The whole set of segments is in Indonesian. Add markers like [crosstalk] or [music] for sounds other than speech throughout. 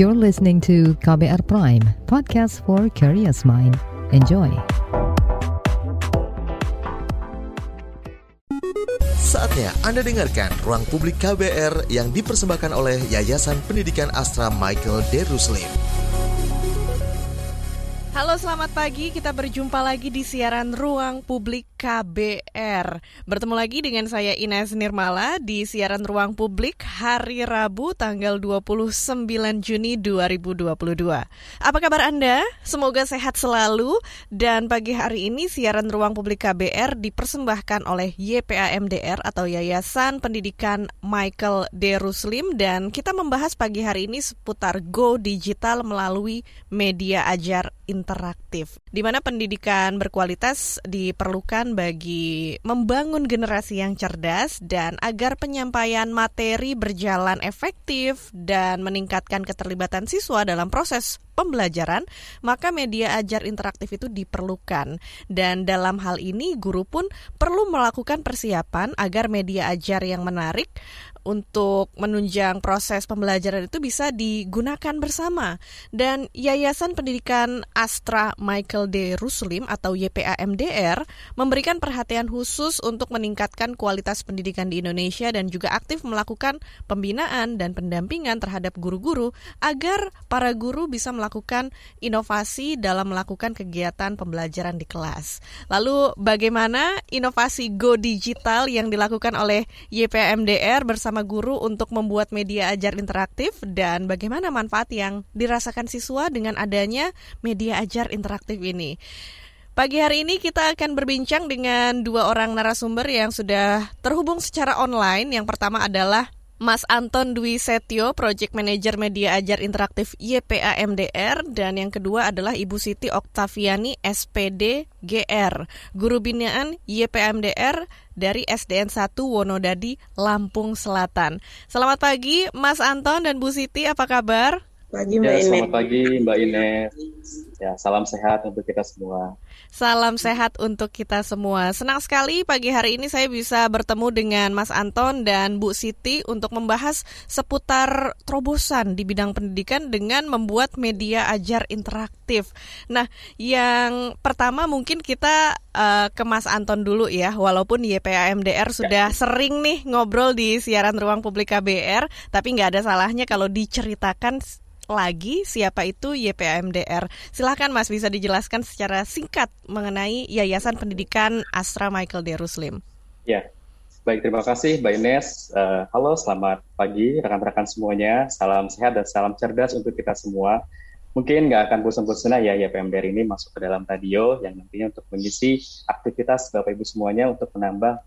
You're listening to KBR Prime, podcast for curious mind. Enjoy. Saatnya Anda dengarkan Ruang Publik KBR yang dipersembahkan oleh Yayasan Pendidikan Astra Michael Deruslim. Halo selamat pagi, kita berjumpa lagi di siaran Ruang Publik KBR Bertemu lagi dengan saya Ines Nirmala di siaran Ruang Publik hari Rabu tanggal 29 Juni 2022 Apa kabar Anda? Semoga sehat selalu. Dan pagi hari ini siaran Ruang Publik KBR dipersembahkan oleh YPAMDR atau Yayasan Pendidikan Michael D. Ruslim. Dan kita membahas pagi hari ini seputar Go Digital melalui media ajar interaktif, di mana pendidikan berkualitas diperlukan bagi membangun generasi yang cerdas dan agar penyampaian materi berjalan efektif dan meningkatkan keterlibatan siswa dalam proses pembelajaran, maka media ajar interaktif itu diperlukan. Dan dalam hal ini, guru pun perlu melakukan persiapan agar media ajar yang menarik untuk menunjang proses pembelajaran itu bisa digunakan bersama. Dan Yayasan Pendidikan Astra Michael D. Ruslim atau YPAMDR memberikan perhatian khusus untuk meningkatkan kualitas pendidikan di Indonesia dan juga aktif melakukan pembinaan dan pendampingan terhadap guru-guru agar para guru bisa melakukan inovasi dalam melakukan kegiatan pembelajaran di kelas. Lalu bagaimana inovasi Go Digital yang dilakukan oleh YPAMDR bersama bersama guru untuk membuat media ajar interaktif dan bagaimana manfaat yang dirasakan siswa dengan adanya media ajar interaktif ini. Pagi hari ini kita akan berbincang dengan dua orang narasumber yang sudah terhubung secara online. Yang pertama adalah Mas Anton Dwi Setio, Project Manager Media Ajar Interaktif YPA MDR, dan yang kedua adalah Ibu Siti Oktaviani, SPD GR, Guru Binaan YPA MDR dari SDN 1 Wonodadi, Lampung Selatan. Selamat pagi Mas Anton dan Bu Siti, apa kabar? Pagi Mbak ya, Ines. Selamat pagi Mbak Ines. Ya, salam sehat untuk kita semua. Salam sehat untuk kita semua. Senang sekali pagi hari ini saya bisa bertemu dengan Mas Anton dan Bu Siti untuk membahas seputar terobosan di bidang pendidikan dengan membuat media ajar interaktif. Nah, yang pertama mungkin kita uh, ke Mas Anton dulu ya. Walaupun YPAMDR sudah ya. sering nih ngobrol di siaran ruang publik KBR, tapi nggak ada salahnya kalau diceritakan lagi siapa itu YPAMDR. Silahkan Mas bisa dijelaskan secara singkat mengenai Yayasan Pendidikan Astra Michael D. Ruslim. Ya, baik terima kasih Mbak Ines. Uh, halo, selamat pagi rekan-rekan semuanya. Salam sehat dan salam cerdas untuk kita semua. Mungkin nggak akan bosan-bosan ya YPMDR ini masuk ke dalam radio yang nantinya untuk mengisi aktivitas Bapak Ibu semuanya untuk menambah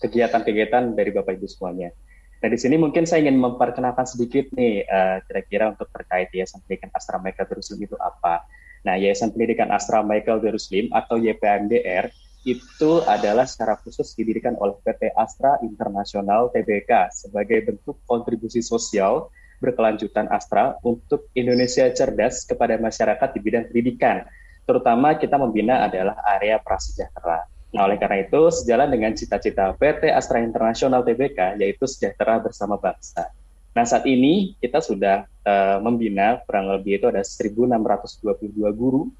kegiatan-kegiatan dari Bapak Ibu semuanya. Nah di sini mungkin saya ingin memperkenalkan sedikit nih eh, kira-kira untuk terkait Yayasan Pendidikan Astra Michael Darussalim itu apa. Nah Yayasan Pendidikan Astra Michael Darussalim atau YPMDR itu adalah secara khusus didirikan oleh PT Astra Internasional TBK sebagai bentuk kontribusi sosial berkelanjutan Astra untuk Indonesia cerdas kepada masyarakat di bidang pendidikan. Terutama kita membina adalah area prasejahtera. Nah, oleh karena itu, sejalan dengan cita-cita PT Astra Internasional TBK, yaitu sejahtera bersama bangsa. Nah, saat ini kita sudah uh, membina kurang lebih itu ada 1.622 guru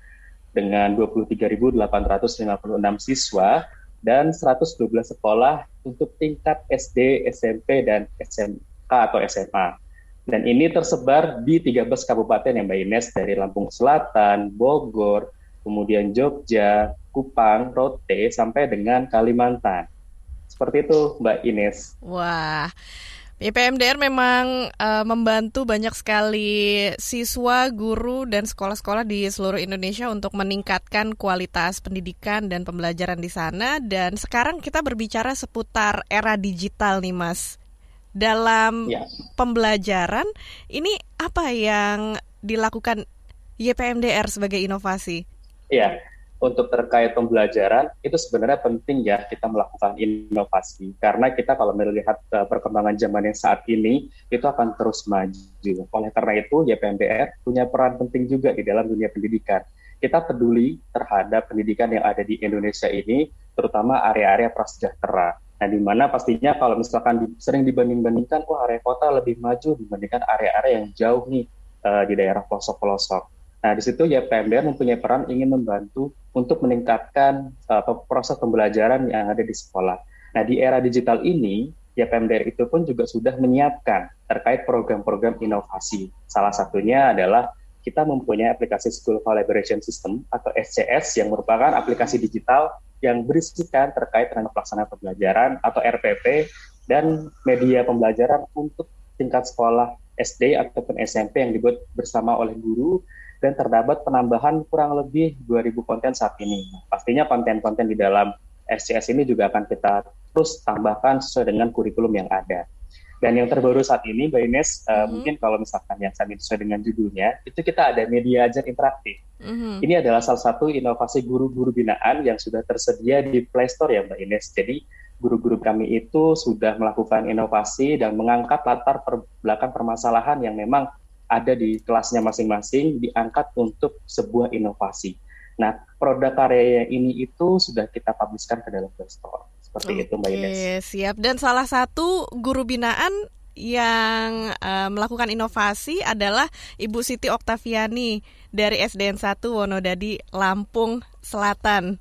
dengan 23.856 siswa dan 112 sekolah untuk tingkat SD, SMP, dan SMK atau SMA. Dan ini tersebar di 13 kabupaten yang Mbak Ines dari Lampung Selatan, Bogor, kemudian Jogja, Kupang, Rote, sampai dengan Kalimantan. Seperti itu, Mbak Ines. Wah. IPMDR memang uh, membantu banyak sekali siswa, guru, dan sekolah-sekolah di seluruh Indonesia untuk meningkatkan kualitas pendidikan dan pembelajaran di sana. Dan sekarang kita berbicara seputar era digital nih, Mas. Dalam ya. pembelajaran, ini apa yang dilakukan YPMDR sebagai inovasi? Iya, untuk terkait pembelajaran itu sebenarnya penting ya kita melakukan inovasi karena kita kalau melihat uh, perkembangan zaman yang saat ini itu akan terus maju. Oleh karena itu YPMDR punya peran penting juga di dalam dunia pendidikan. Kita peduli terhadap pendidikan yang ada di Indonesia ini, terutama area-area prasejahtera. Nah, di mana pastinya kalau misalkan di, sering dibanding-bandingkan, wah area kota lebih maju dibandingkan area-area yang jauh nih uh, di daerah pelosok-pelosok. Nah, di situ ya PMDR mempunyai peran ingin membantu untuk meningkatkan uh, proses pembelajaran yang ada di sekolah. Nah, di era digital ini, ya PMDR itu pun juga sudah menyiapkan terkait program-program inovasi. Salah satunya adalah kita mempunyai aplikasi School Collaboration System atau SCS yang merupakan aplikasi digital yang berisikan terkait dengan pelaksanaan pembelajaran atau RPP dan media pembelajaran untuk tingkat sekolah SD ataupun SMP yang dibuat bersama oleh guru dan terdapat penambahan kurang lebih 2000 konten saat ini. Pastinya konten-konten di dalam SCS ini juga akan kita terus tambahkan sesuai dengan kurikulum yang ada. Dan yang terbaru saat ini, Mbak Ines, uh, mm-hmm. mungkin kalau misalkan yang saat ini sesuai dengan judulnya, itu kita ada media ajar interaktif. Mm-hmm. Ini adalah salah satu inovasi guru-guru binaan yang sudah tersedia di Play Store ya Mbak Ines. Jadi guru-guru kami itu sudah melakukan inovasi dan mengangkat latar per belakang permasalahan yang memang ada di kelasnya masing-masing diangkat untuk sebuah inovasi. Nah, produk karya ini itu sudah kita publiskan ke dalam Play Store. Seperti Oke, itu Mbak Ines. siap. Dan salah satu guru binaan yang uh, melakukan inovasi adalah Ibu Siti Oktaviani dari SDN 1 Wonodadi, Lampung Selatan.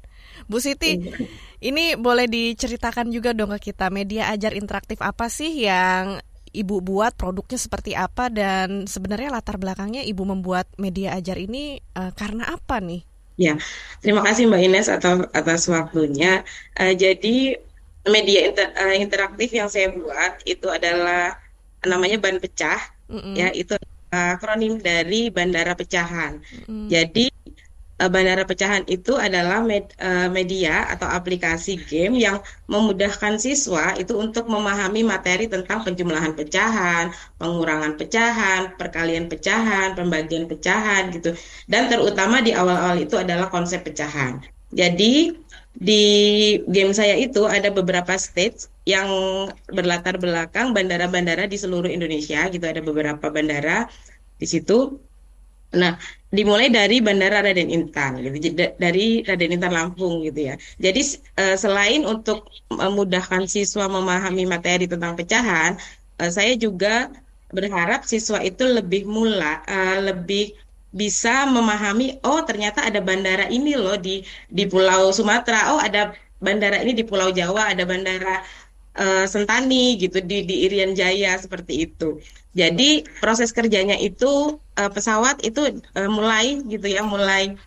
Bu Siti, iya. ini boleh diceritakan juga dong ke kita media ajar interaktif apa sih yang Ibu buat, produknya seperti apa dan sebenarnya latar belakangnya Ibu membuat media ajar ini uh, karena apa nih? Ya, terima kasih Mbak Ines atas atas waktunya. Uh, jadi media inter, uh, interaktif yang saya buat itu adalah namanya ban pecah, mm -hmm. ya itu akronim dari bandara pecahan. Mm -hmm. Jadi bandara pecahan itu adalah med, uh, media atau aplikasi game yang memudahkan siswa itu untuk memahami materi tentang penjumlahan pecahan, pengurangan pecahan, perkalian pecahan, pembagian pecahan gitu. Dan terutama di awal-awal itu adalah konsep pecahan. Jadi di game saya itu ada beberapa stage yang berlatar belakang bandara-bandara di seluruh Indonesia gitu ada beberapa bandara di situ Nah, dimulai dari Bandara Raden Intan, gitu, dari Raden Intan Lampung, gitu ya. Jadi uh, selain untuk memudahkan siswa memahami materi tentang pecahan, uh, saya juga berharap siswa itu lebih mula, uh, lebih bisa memahami, oh ternyata ada bandara ini loh di di Pulau Sumatera, oh ada bandara ini di Pulau Jawa, ada bandara uh, Sentani gitu di di Irian Jaya seperti itu. Jadi proses kerjanya itu uh, pesawat itu uh, mulai gitu ya, mulai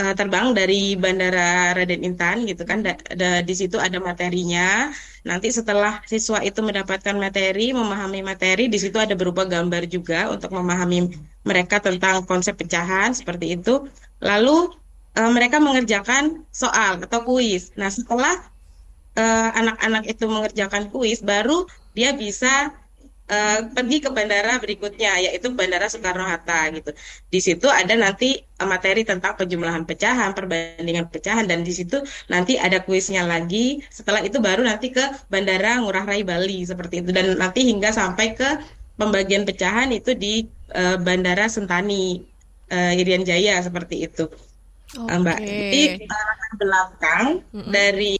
uh, terbang dari Bandara Raden Intan gitu kan. Da, da, di situ ada materinya. Nanti setelah siswa itu mendapatkan materi, memahami materi, di situ ada berupa gambar juga untuk memahami mereka tentang konsep pecahan seperti itu. Lalu uh, mereka mengerjakan soal atau kuis. Nah, setelah anak-anak uh, itu mengerjakan kuis, baru dia bisa uh, pergi ke bandara berikutnya yaitu Bandara Soekarno Hatta gitu. Di situ ada nanti uh, materi tentang penjumlahan pecahan, perbandingan pecahan dan di situ nanti ada kuisnya lagi. Setelah itu baru nanti ke Bandara Ngurah Rai Bali seperti itu dan nanti hingga sampai ke pembagian pecahan itu di uh, Bandara Sentani uh, Irian Jaya seperti itu. Okay. Mbak. Jadi latar belakang mm -hmm. dari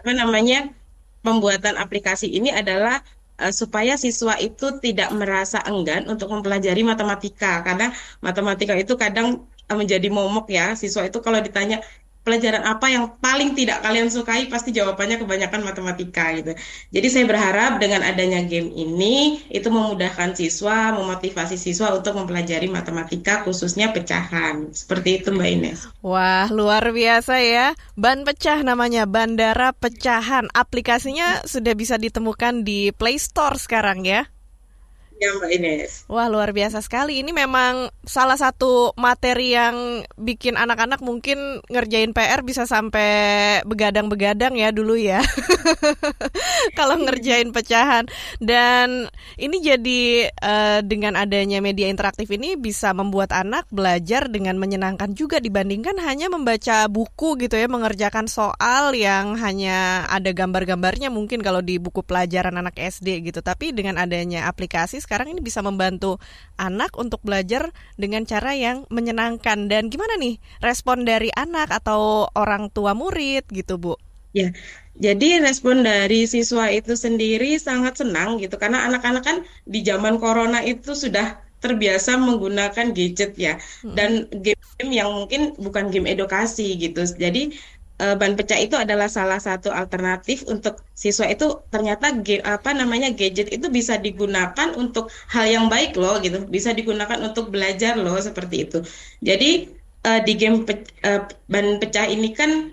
apa namanya pembuatan aplikasi ini adalah uh, supaya siswa itu tidak merasa enggan untuk mempelajari matematika. Karena matematika itu kadang uh, menjadi momok ya. Siswa itu kalau ditanya pelajaran apa yang paling tidak kalian sukai pasti jawabannya kebanyakan matematika gitu. Jadi saya berharap dengan adanya game ini itu memudahkan siswa, memotivasi siswa untuk mempelajari matematika khususnya pecahan. Seperti itu Mbak Ines. Wah, luar biasa ya. Ban pecah namanya Bandara Pecahan. Aplikasinya sudah bisa ditemukan di Play Store sekarang ya. Ya Mbak Ines. Wah luar biasa sekali. Ini memang salah satu materi yang bikin anak-anak mungkin ngerjain PR bisa sampai begadang-begadang ya dulu ya. [laughs] Kalau ngerjain pecahan. Dan ini jadi uh, dengan adanya media interaktif ini bisa membuat anak belajar dengan menyenangkan juga dibandingkan hanya membaca buku gitu ya, mengerjakan soal yang hanya ada gambar-gambarnya mungkin kalau di buku pelajaran anak SD gitu. Tapi dengan adanya aplikasi sekarang ini bisa membantu anak untuk belajar dengan cara yang menyenangkan. Dan gimana nih respon dari anak atau orang tua murid gitu, Bu? Ya, jadi respon dari siswa itu sendiri sangat senang gitu karena anak-anak kan di zaman corona itu sudah terbiasa menggunakan gadget ya hmm. dan game-game yang mungkin bukan game edukasi gitu. Jadi uh, ban pecah itu adalah salah satu alternatif untuk siswa itu ternyata ge, apa namanya gadget itu bisa digunakan untuk hal yang baik loh gitu. Bisa digunakan untuk belajar loh seperti itu. Jadi uh, di game pe, uh, ban pecah ini kan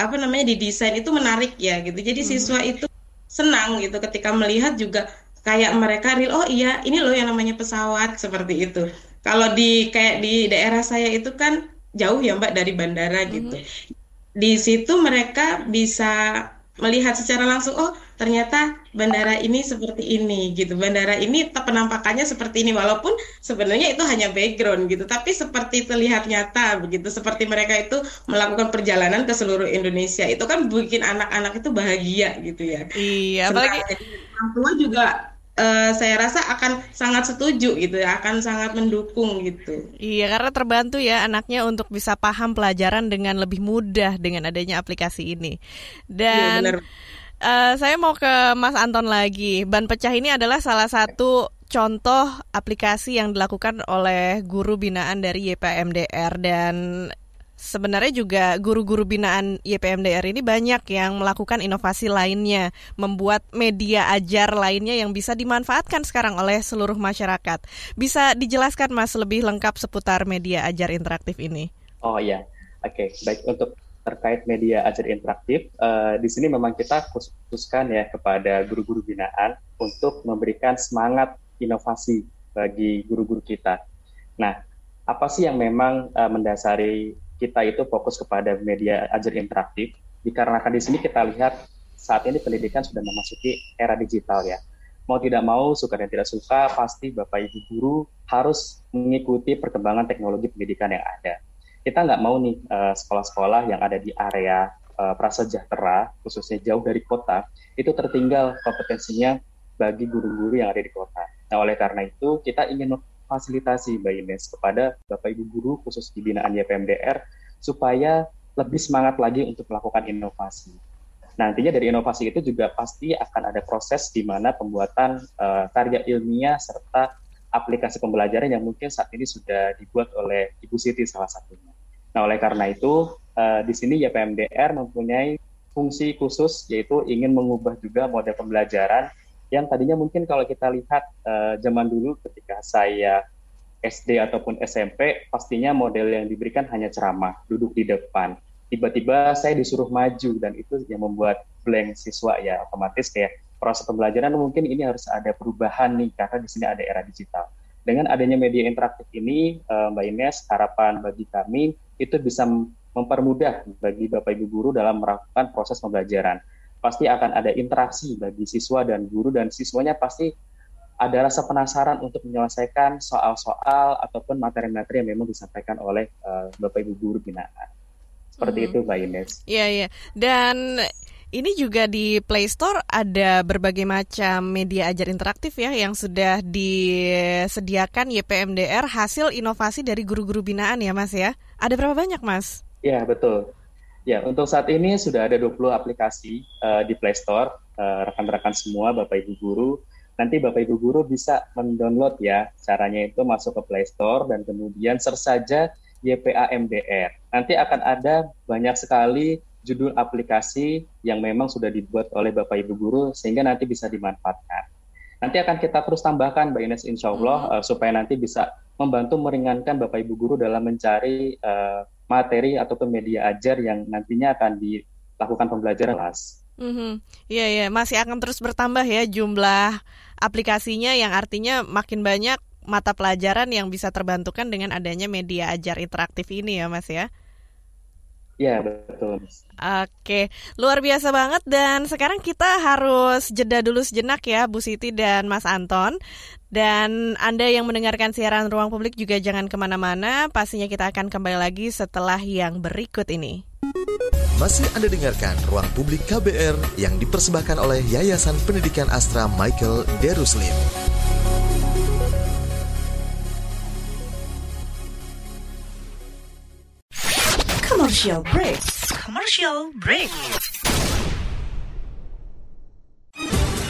apa namanya didesain itu menarik ya gitu. Jadi hmm. siswa itu senang gitu ketika melihat juga kayak mereka real oh iya ini loh yang namanya pesawat seperti itu. Kalau di kayak di daerah saya itu kan jauh ya mbak dari bandara gitu. Hmm di situ mereka bisa melihat secara langsung oh ternyata bandara ini seperti ini gitu. Bandara ini penampakannya seperti ini walaupun sebenarnya itu hanya background gitu. Tapi seperti terlihat nyata begitu. Seperti mereka itu melakukan perjalanan ke seluruh Indonesia. Itu kan bikin anak-anak itu bahagia gitu ya. Iya apalagi orang tua juga uh, saya rasa akan sangat setuju gitu ya, akan sangat mendukung gitu. Iya, karena terbantu ya anaknya untuk bisa paham pelajaran dengan lebih mudah dengan adanya aplikasi ini. Dan iya, Uh, saya mau ke Mas Anton lagi. Ban pecah ini adalah salah satu contoh aplikasi yang dilakukan oleh guru binaan dari YPMDR dan sebenarnya juga guru-guru binaan YPMDR ini banyak yang melakukan inovasi lainnya, membuat media ajar lainnya yang bisa dimanfaatkan sekarang oleh seluruh masyarakat. Bisa dijelaskan Mas lebih lengkap seputar media ajar interaktif ini? Oh iya, oke, okay. baik untuk terkait media ajar interaktif, uh, di sini memang kita khususkan ya kepada guru-guru binaan untuk memberikan semangat inovasi bagi guru-guru kita. Nah, apa sih yang memang uh, mendasari kita itu fokus kepada media ajar interaktif dikarenakan di sini kita lihat saat ini pendidikan sudah memasuki era digital ya. Mau tidak mau, suka dan tidak suka, pasti Bapak Ibu guru harus mengikuti perkembangan teknologi pendidikan yang ada. Kita nggak mau nih eh, sekolah-sekolah yang ada di area uh, prasejahtera, khususnya jauh dari kota, itu tertinggal kompetensinya bagi guru-guru yang ada di kota. Nah, oleh karena itu, kita ingin fasilitasi Mbak Ines kepada Bapak Ibu guru khusus di binaan YPMDR supaya lebih semangat lagi untuk melakukan inovasi. Nantinya dari inovasi itu juga pasti akan ada proses di mana pembuatan uh, karya ilmiah serta aplikasi pembelajaran yang mungkin saat ini sudah dibuat oleh Ibu Siti salah satunya. Nah, oleh karena itu uh, di sini YPMDR mempunyai fungsi khusus yaitu ingin mengubah juga model pembelajaran yang tadinya mungkin kalau kita lihat uh, zaman dulu ketika saya SD ataupun SMP, pastinya model yang diberikan hanya ceramah, duduk di depan. Tiba-tiba saya disuruh maju dan itu yang membuat blank siswa ya otomatis kayak proses pembelajaran mungkin ini harus ada perubahan nih karena di sini ada era digital. Dengan adanya media interaktif ini, uh, Mbak Ines, harapan bagi kami itu bisa mempermudah bagi Bapak Ibu guru dalam melakukan proses pembelajaran pasti akan ada interaksi bagi siswa dan guru dan siswanya pasti ada rasa penasaran untuk menyelesaikan soal-soal ataupun materi-materi yang memang disampaikan oleh uh, Bapak Ibu guru binaan. Seperti hmm. itu, Mbak Ines. Iya, iya. Dan ini juga di Play Store ada berbagai macam media ajar interaktif ya yang sudah disediakan YPMDR hasil inovasi dari guru-guru binaan ya Mas ya. Ada berapa banyak Mas? Iya betul. Ya, untuk saat ini sudah ada 20 aplikasi uh, di Play Store. Uh, rekan-rekan semua, Bapak Ibu guru, nanti Bapak Ibu guru bisa mendownload ya. Caranya itu masuk ke Play Store dan kemudian search saja YPAMDR. Nanti akan ada banyak sekali judul aplikasi yang memang sudah dibuat oleh Bapak Ibu guru sehingga nanti bisa dimanfaatkan. Nanti akan kita terus tambahkan Mbak Ines insya Allah mm -hmm. uh, supaya nanti bisa membantu meringankan Bapak Ibu guru dalam mencari uh, materi ataupun media ajar yang nantinya akan dilakukan pembelajaran kelas. Mm-hmm. Iya ya, masih akan terus bertambah ya jumlah aplikasinya yang artinya makin banyak mata pelajaran yang bisa terbantukan dengan adanya media ajar interaktif ini ya Mas ya. Iya betul. Oke, luar biasa banget dan sekarang kita harus jeda dulu sejenak ya Bu Siti dan Mas Anton. Dan Anda yang mendengarkan siaran Ruang Publik juga jangan ke mana-mana, pastinya kita akan kembali lagi setelah yang berikut ini. Masih Anda dengarkan Ruang Publik KBR yang dipersembahkan oleh Yayasan Pendidikan Astra Michael Deruslim. Commercial break. Commercial break.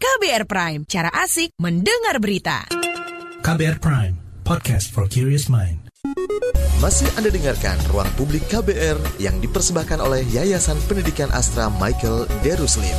KBR Prime, cara asik mendengar berita. KBR Prime, podcast for curious mind. Masih Anda dengarkan Ruang Publik KBR yang dipersembahkan oleh Yayasan Pendidikan Astra Michael Deruslim.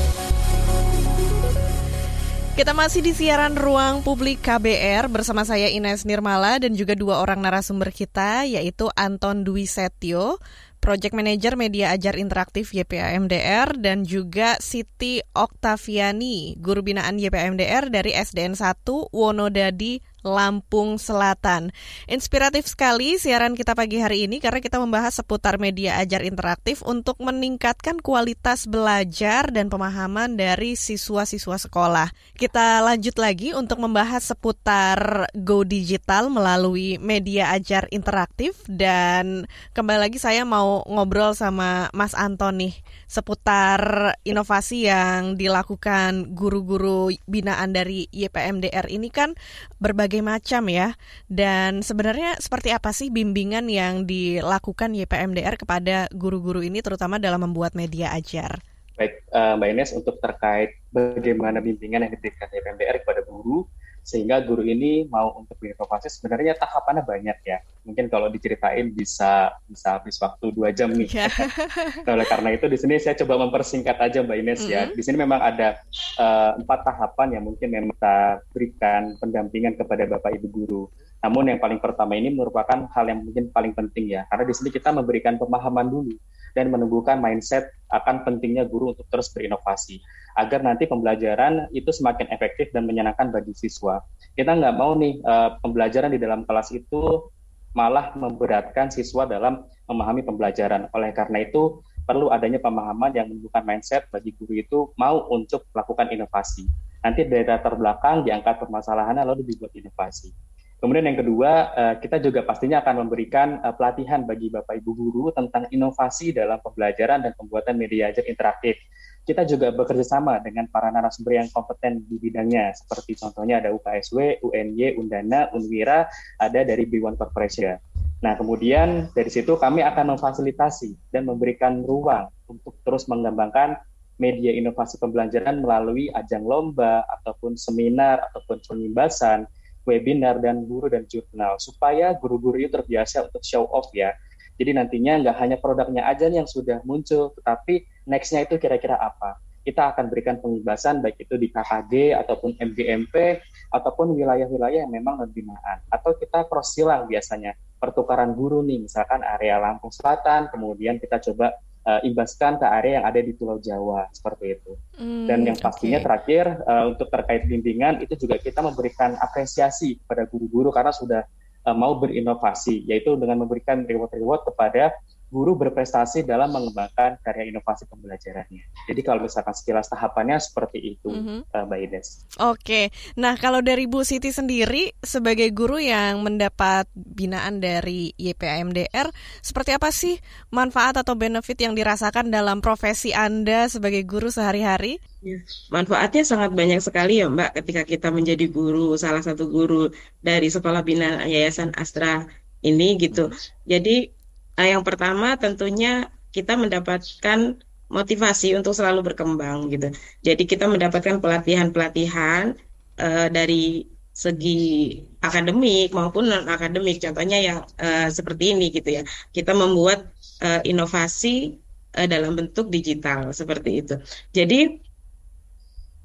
Kita masih di siaran Ruang Publik KBR bersama saya Ines Nirmala dan juga dua orang narasumber kita yaitu Anton Dwi Setio, Project Manager Media Ajar Interaktif YPAMDR dan juga Siti Oktaviani, Guru Binaan YPAMDR dari SDN 1 Wonodadi Lampung Selatan. Inspiratif sekali siaran kita pagi hari ini karena kita membahas seputar media ajar interaktif untuk meningkatkan kualitas belajar dan pemahaman dari siswa-siswa sekolah. Kita lanjut lagi untuk membahas seputar Go Digital melalui media ajar interaktif dan kembali lagi saya mau ngobrol sama Mas Anton nih seputar inovasi yang dilakukan guru-guru binaan dari YPMDR ini kan berbagai berbagai macam ya. Dan sebenarnya seperti apa sih bimbingan yang dilakukan YPMDR kepada guru-guru ini terutama dalam membuat media ajar? Baik, uh, Mbak Ines, untuk terkait bagaimana bimbingan yang diberikan YPMDR kepada guru, sehingga guru ini mau untuk berinovasi sebenarnya tahapannya banyak ya mungkin kalau diceritain bisa bisa habis waktu dua jam nih yeah. [laughs] nah, oleh karena itu di sini saya coba mempersingkat aja mbak Ines mm -hmm. ya di sini memang ada uh, empat tahapan yang mungkin memang kita berikan pendampingan kepada bapak ibu guru namun yang paling pertama ini merupakan hal yang mungkin paling penting ya karena di sini kita memberikan pemahaman dulu dan menumbuhkan mindset akan pentingnya guru untuk terus berinovasi agar nanti pembelajaran itu semakin efektif dan menyenangkan bagi siswa. Kita nggak mau nih uh, pembelajaran di dalam kelas itu malah memberatkan siswa dalam memahami pembelajaran. Oleh karena itu perlu adanya pemahaman yang menunjukkan mindset bagi guru itu mau untuk melakukan inovasi. Nanti dari latar belakang diangkat permasalahannya lalu dibuat inovasi. Kemudian yang kedua, eh, kita juga pastinya akan memberikan eh, pelatihan bagi Bapak Ibu guru tentang inovasi dalam pembelajaran dan pembuatan media ajar interaktif kita juga bekerja sama dengan para narasumber yang kompeten di bidangnya, seperti contohnya ada UKSW, UNY, Undana, Unwira, ada dari B1 Corporation. Nah, kemudian dari situ kami akan memfasilitasi dan memberikan ruang untuk terus mengembangkan media inovasi pembelajaran melalui ajang lomba, ataupun seminar, ataupun penimbasan, webinar, dan guru dan jurnal, supaya guru-guru itu terbiasa untuk show off ya, jadi nantinya nggak hanya produknya aja yang sudah muncul, tetapi next-nya itu kira-kira apa. Kita akan berikan pengibasan baik itu di KKG ataupun MGMP ataupun wilayah-wilayah yang memang non binaan. Atau kita cross silang biasanya, pertukaran guru nih, misalkan area Lampung Selatan, kemudian kita coba uh, imbaskan ke area yang ada di Pulau Jawa seperti itu. Hmm, Dan yang pastinya okay. terakhir uh, untuk terkait bimbingan itu juga kita memberikan apresiasi kepada guru-guru karena sudah uh, mau berinovasi, yaitu dengan memberikan reward-reward kepada guru berprestasi dalam mengembangkan karya inovasi pembelajarannya. Jadi kalau misalkan sekilas tahapannya seperti itu, mm-hmm. Mbak Ines. Oke, nah kalau dari Bu Siti sendiri sebagai guru yang mendapat binaan dari YPAMDR, seperti apa sih manfaat atau benefit yang dirasakan dalam profesi Anda sebagai guru sehari-hari? Ya, manfaatnya sangat banyak sekali ya Mbak ketika kita menjadi guru, salah satu guru dari Sekolah Binaan Yayasan Astra ini gitu. Jadi Nah, yang pertama tentunya kita mendapatkan motivasi untuk selalu berkembang gitu. Jadi kita mendapatkan pelatihan-pelatihan uh, dari segi akademik maupun non akademik. Contohnya yang uh, seperti ini gitu ya. Kita membuat uh, inovasi uh, dalam bentuk digital seperti itu. Jadi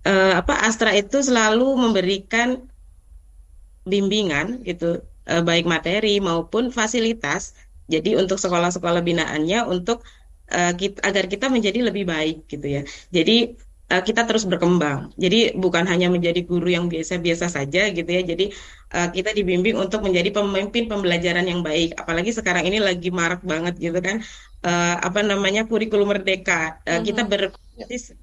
uh, apa Astra itu selalu memberikan bimbingan gitu, uh, baik materi maupun fasilitas. Jadi untuk sekolah-sekolah binaannya untuk uh, kita, agar kita menjadi lebih baik gitu ya. Jadi uh, kita terus berkembang. Jadi bukan hanya menjadi guru yang biasa-biasa saja gitu ya. Jadi uh, kita dibimbing untuk menjadi pemimpin pembelajaran yang baik. Apalagi sekarang ini lagi marak banget gitu kan. Uh, apa namanya kurikulum merdeka. Uh, mm -hmm. Kita ber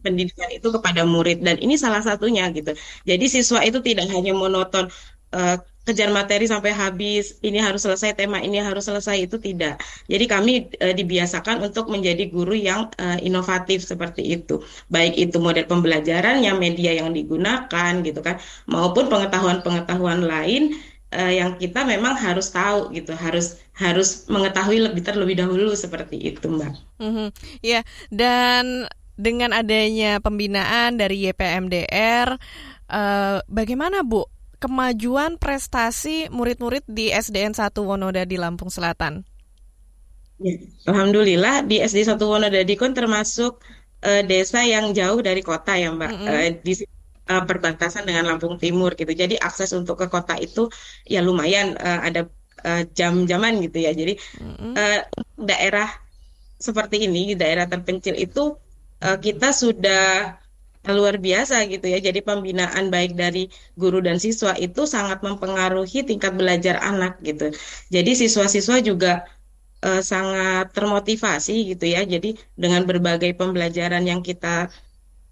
pendidikan itu kepada murid dan ini salah satunya gitu. Jadi siswa itu tidak hanya monoton uh, kejar materi sampai habis, ini harus selesai tema ini harus selesai itu tidak. Jadi kami e, dibiasakan untuk menjadi guru yang e, inovatif seperti itu. Baik itu model pembelajaran yang media yang digunakan gitu kan maupun pengetahuan-pengetahuan lain e, yang kita memang harus tahu gitu, harus harus mengetahui lebih terlebih dahulu seperti itu, Mbak. Mm -hmm. Ya, dan dengan adanya pembinaan dari YPMDR uh, bagaimana Bu kemajuan prestasi murid-murid di SDN 1 Wonoda di Lampung Selatan? Ya, Alhamdulillah di SD 1 Wonodadikon termasuk uh, desa yang jauh dari kota ya Mbak. Mm -hmm. uh, di uh, perbatasan dengan Lampung Timur gitu. Jadi akses untuk ke kota itu ya lumayan uh, ada uh, jam-jaman gitu ya. Jadi mm -hmm. uh, daerah seperti ini, daerah terpencil itu uh, kita sudah luar biasa gitu ya. Jadi pembinaan baik dari guru dan siswa itu sangat mempengaruhi tingkat belajar anak gitu. Jadi siswa-siswa juga uh, sangat termotivasi gitu ya. Jadi dengan berbagai pembelajaran yang kita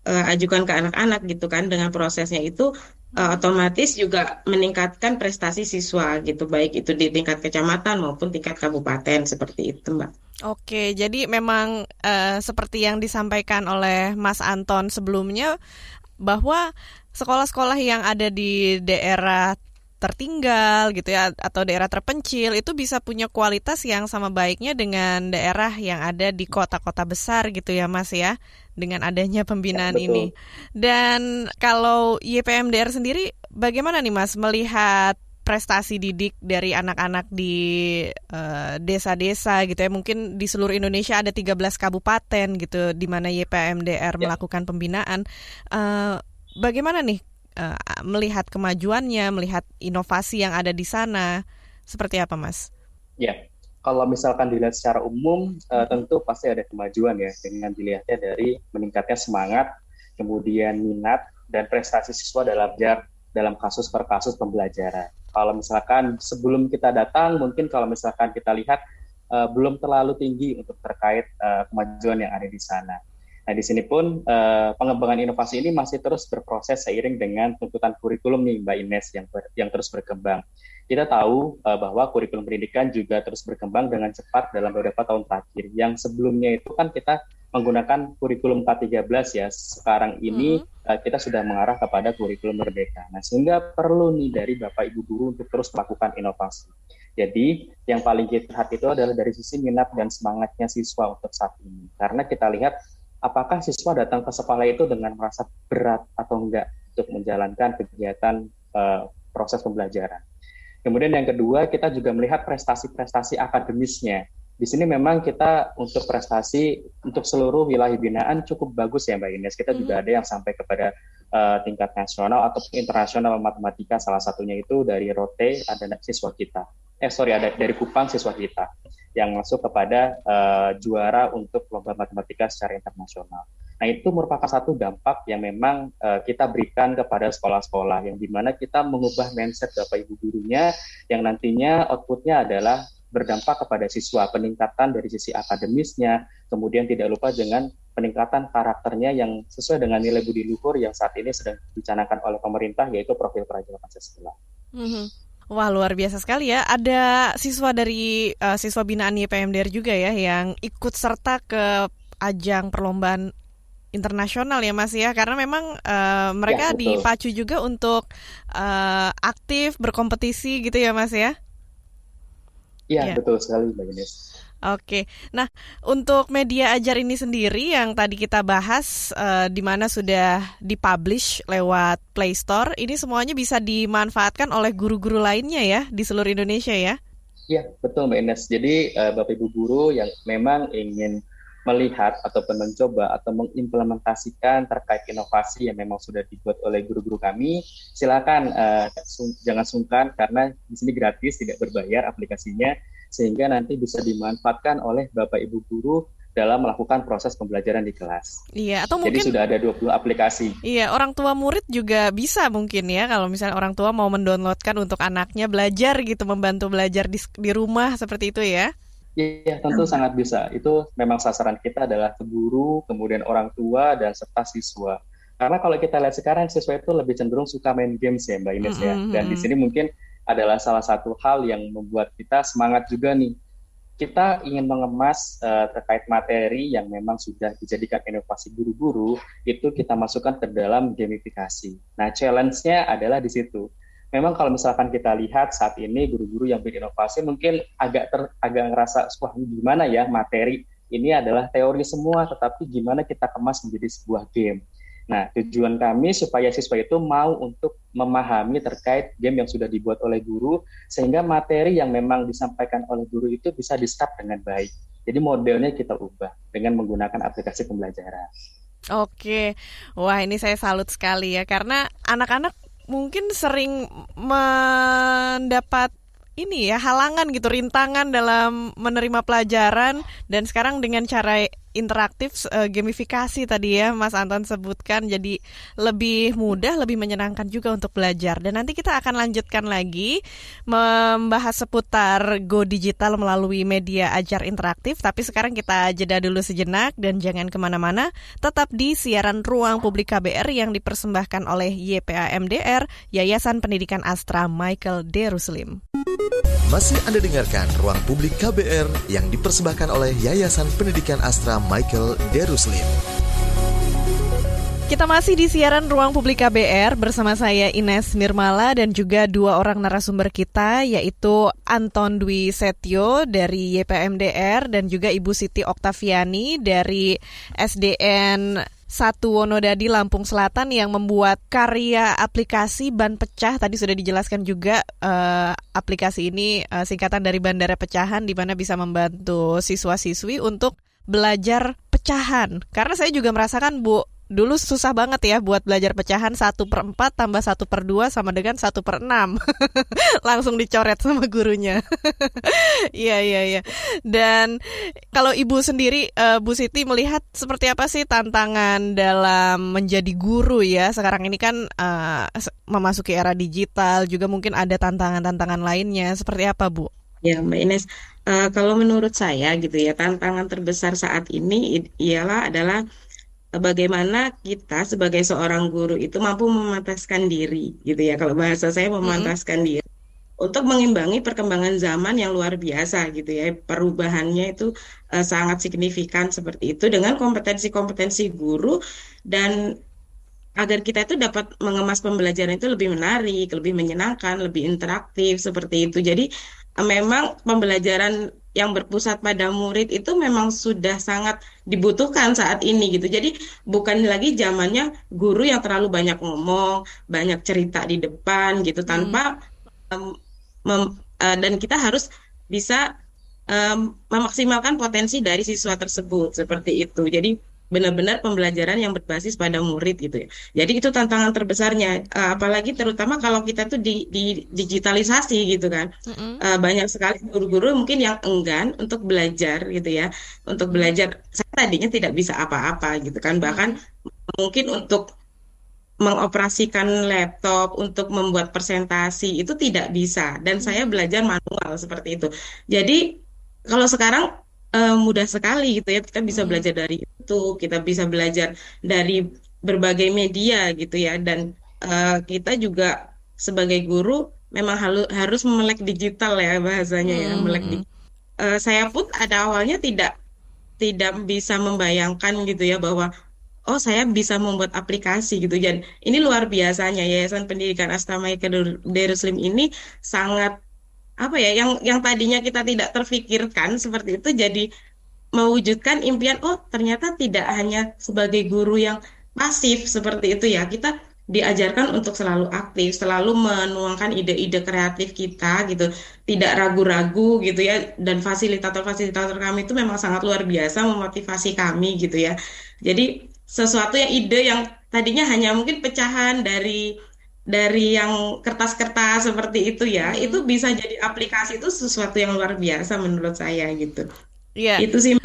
uh, ajukan ke anak-anak gitu kan dengan prosesnya itu uh, otomatis juga meningkatkan prestasi siswa gitu baik itu di tingkat kecamatan maupun tingkat kabupaten seperti itu Mbak. Oke, jadi memang uh, seperti yang disampaikan oleh Mas Anton sebelumnya bahwa sekolah-sekolah yang ada di daerah tertinggal gitu ya atau daerah terpencil itu bisa punya kualitas yang sama baiknya dengan daerah yang ada di kota-kota besar gitu ya Mas ya dengan adanya pembinaan ya, ini. Dan kalau YPMDR sendiri bagaimana nih Mas melihat prestasi didik dari anak-anak di eh, desa-desa uh, gitu ya mungkin di seluruh Indonesia ada 13 kabupaten gitu di mana YPMDR ya. melakukan pembinaan uh, bagaimana nih uh, melihat kemajuannya melihat inovasi yang ada di sana seperti apa Mas? Ya kalau misalkan dilihat secara umum uh, tentu pasti ada kemajuan ya dengan dilihatnya dari meningkatnya semangat kemudian minat dan prestasi siswa dalam dalam kasus per kasus pembelajaran kalau misalkan sebelum kita datang, mungkin kalau misalkan kita lihat uh, belum terlalu tinggi untuk terkait uh, kemajuan yang ada di sana. Nah, di sini pun uh, pengembangan inovasi ini masih terus berproses seiring dengan tuntutan kurikulum nih, Mbak Ines, yang ber, yang terus berkembang. Kita tahu uh, bahwa kurikulum pendidikan juga terus berkembang dengan cepat dalam beberapa tahun terakhir. Yang sebelumnya itu kan kita menggunakan kurikulum K13 ya. Sekarang ini hmm. uh, kita sudah mengarah kepada kurikulum merdeka. Nah, sehingga perlu nih dari Bapak Ibu guru untuk terus melakukan inovasi. Jadi, yang paling kita lihat itu adalah dari sisi minat dan semangatnya siswa untuk saat ini. Karena kita lihat apakah siswa datang ke sekolah itu dengan merasa berat atau enggak untuk menjalankan kegiatan uh, proses pembelajaran. Kemudian yang kedua, kita juga melihat prestasi-prestasi akademisnya di sini memang kita untuk prestasi untuk seluruh wilayah binaan cukup bagus ya Mbak Ines. Kita juga mm-hmm. ada yang sampai kepada uh, tingkat nasional atau internasional matematika salah satunya itu dari Rote ada siswa kita. Eh sorry ada dari Kupang siswa kita yang masuk kepada uh, juara untuk lomba matematika secara internasional. Nah itu merupakan satu dampak yang memang uh, kita berikan kepada sekolah-sekolah yang di mana kita mengubah mindset bapak ibu gurunya yang nantinya outputnya adalah berdampak kepada siswa, peningkatan dari sisi akademisnya, kemudian tidak lupa dengan peningkatan karakternya yang sesuai dengan nilai budi luhur yang saat ini sedang dicanangkan oleh pemerintah yaitu profil prajurit Pancasila. Mm-hmm. Wah luar biasa sekali ya. Ada siswa dari uh, siswa binaan YPMDR juga ya yang ikut serta ke ajang perlombaan internasional ya Mas ya karena memang uh, mereka ya, dipacu juga untuk uh, aktif berkompetisi gitu ya Mas ya. Iya, ya. betul sekali Mbak Ines. Oke, nah untuk media ajar ini sendiri yang tadi kita bahas uh, di mana sudah dipublish lewat Play Store, ini semuanya bisa dimanfaatkan oleh guru-guru lainnya ya di seluruh Indonesia ya? Iya, betul Mbak Ines. Jadi uh, Bapak Ibu guru yang memang ingin melihat ataupun mencoba atau mengimplementasikan terkait inovasi yang memang sudah dibuat oleh guru-guru kami, silakan uh, sung jangan sungkan karena di sini gratis, tidak berbayar aplikasinya, sehingga nanti bisa dimanfaatkan oleh Bapak Ibu guru dalam melakukan proses pembelajaran di kelas. Iya, atau mungkin Jadi sudah ada 20 aplikasi. Iya, orang tua murid juga bisa mungkin ya kalau misalnya orang tua mau mendownloadkan untuk anaknya belajar gitu, membantu belajar di, di rumah seperti itu ya. Iya, tentu sangat bisa. Itu memang sasaran kita adalah guru, kemudian orang tua, dan serta siswa. Karena kalau kita lihat sekarang siswa itu lebih cenderung suka main games ya Mbak Ines ya. Dan di sini mungkin adalah salah satu hal yang membuat kita semangat juga nih kita ingin mengemas uh, terkait materi yang memang sudah dijadikan inovasi guru-guru itu kita masukkan ke dalam gamifikasi. Nah, challenge-nya adalah di situ. Memang kalau misalkan kita lihat saat ini guru-guru yang berinovasi mungkin agak ter, agak ngerasa wah gimana ya materi ini adalah teori semua tetapi gimana kita kemas menjadi sebuah game. Nah, tujuan kami supaya siswa itu mau untuk memahami terkait game yang sudah dibuat oleh guru, sehingga materi yang memang disampaikan oleh guru itu bisa di-start dengan baik. Jadi modelnya kita ubah dengan menggunakan aplikasi pembelajaran. Oke, wah ini saya salut sekali ya, karena anak-anak mungkin sering mendapat ini ya halangan gitu rintangan dalam menerima pelajaran dan sekarang dengan cara interaktif uh, gamifikasi tadi ya Mas Anton sebutkan jadi lebih mudah lebih menyenangkan juga untuk belajar dan nanti kita akan lanjutkan lagi membahas seputar go digital melalui media ajar interaktif tapi sekarang kita jeda dulu sejenak dan jangan ke mana-mana tetap di siaran ruang publik KBR yang dipersembahkan oleh YPA MDR Yayasan Pendidikan Astra Michael D. Ruslim. Masih Anda dengarkan Ruang Publik KBR yang dipersembahkan oleh Yayasan Pendidikan Astra Michael Deruslim. Kita masih di siaran Ruang Publik KBR bersama saya Ines Nirmala dan juga dua orang narasumber kita yaitu Anton Dwi Setio dari YPMDR dan juga Ibu Siti Oktaviani dari SDN satu Wonodadi Lampung Selatan yang membuat karya aplikasi ban pecah tadi sudah dijelaskan juga uh, aplikasi ini uh, singkatan dari bandara pecahan di mana bisa membantu siswa-siswi untuk belajar pecahan. Karena saya juga merasakan Bu dulu susah banget ya buat belajar pecahan. Satu per empat tambah satu per dua sama dengan satu per enam. [laughs] Langsung dicoret sama gurunya. [laughs] Iya iya iya. Dan kalau ibu sendiri uh, Bu Siti melihat seperti apa sih tantangan dalam menjadi guru ya? Sekarang ini kan uh, memasuki era digital juga mungkin ada tantangan-tantangan lainnya. Seperti apa Bu? Ya, Mbak Ines, uh, kalau menurut saya gitu ya, tantangan terbesar saat ini ialah adalah bagaimana kita sebagai seorang guru itu mampu memantaskan diri gitu ya kalau bahasa saya memantaskan mm -hmm. diri untuk mengimbangi perkembangan zaman yang luar biasa gitu ya perubahannya itu uh, sangat signifikan seperti itu dengan kompetensi-kompetensi guru dan agar kita itu dapat mengemas pembelajaran itu lebih menarik, lebih menyenangkan, lebih interaktif seperti itu. Jadi memang pembelajaran yang berpusat pada murid itu memang sudah sangat dibutuhkan saat ini gitu. Jadi bukan lagi zamannya guru yang terlalu banyak ngomong, banyak cerita di depan gitu tanpa um, mem, uh, dan kita harus bisa um, memaksimalkan potensi dari siswa tersebut seperti itu. Jadi benar-benar pembelajaran yang berbasis pada murid gitu ya. Jadi itu tantangan terbesarnya, uh, apalagi terutama kalau kita tuh di, di digitalisasi gitu kan, mm-hmm. uh, banyak sekali guru-guru mungkin yang enggan untuk belajar gitu ya, untuk belajar. Saya tadinya tidak bisa apa-apa gitu kan, bahkan mungkin untuk mengoperasikan laptop untuk membuat presentasi itu tidak bisa dan saya belajar manual seperti itu. Jadi kalau sekarang uh, mudah sekali gitu ya. Kita bisa belajar dari itu kita bisa belajar dari berbagai media gitu ya. Dan uh, kita juga sebagai guru memang halu, harus melek digital ya bahasanya ya hmm. melek di, uh, saya pun ada awalnya tidak tidak bisa membayangkan gitu ya bahwa oh saya bisa membuat aplikasi gitu. Dan ini luar biasanya Yayasan Pendidikan Astama Darussalim ini sangat apa ya yang yang tadinya kita tidak terfikirkan seperti itu jadi mewujudkan impian oh ternyata tidak hanya sebagai guru yang pasif seperti itu ya kita diajarkan untuk selalu aktif, selalu menuangkan ide-ide kreatif kita gitu, tidak ragu-ragu gitu ya. Dan fasilitator-fasilitator kami itu memang sangat luar biasa memotivasi kami gitu ya. Jadi sesuatu yang ide yang tadinya hanya mungkin pecahan dari dari yang kertas-kertas seperti itu ya, hmm. itu bisa jadi aplikasi itu sesuatu yang luar biasa menurut saya gitu. Iya. Yeah. Itu sih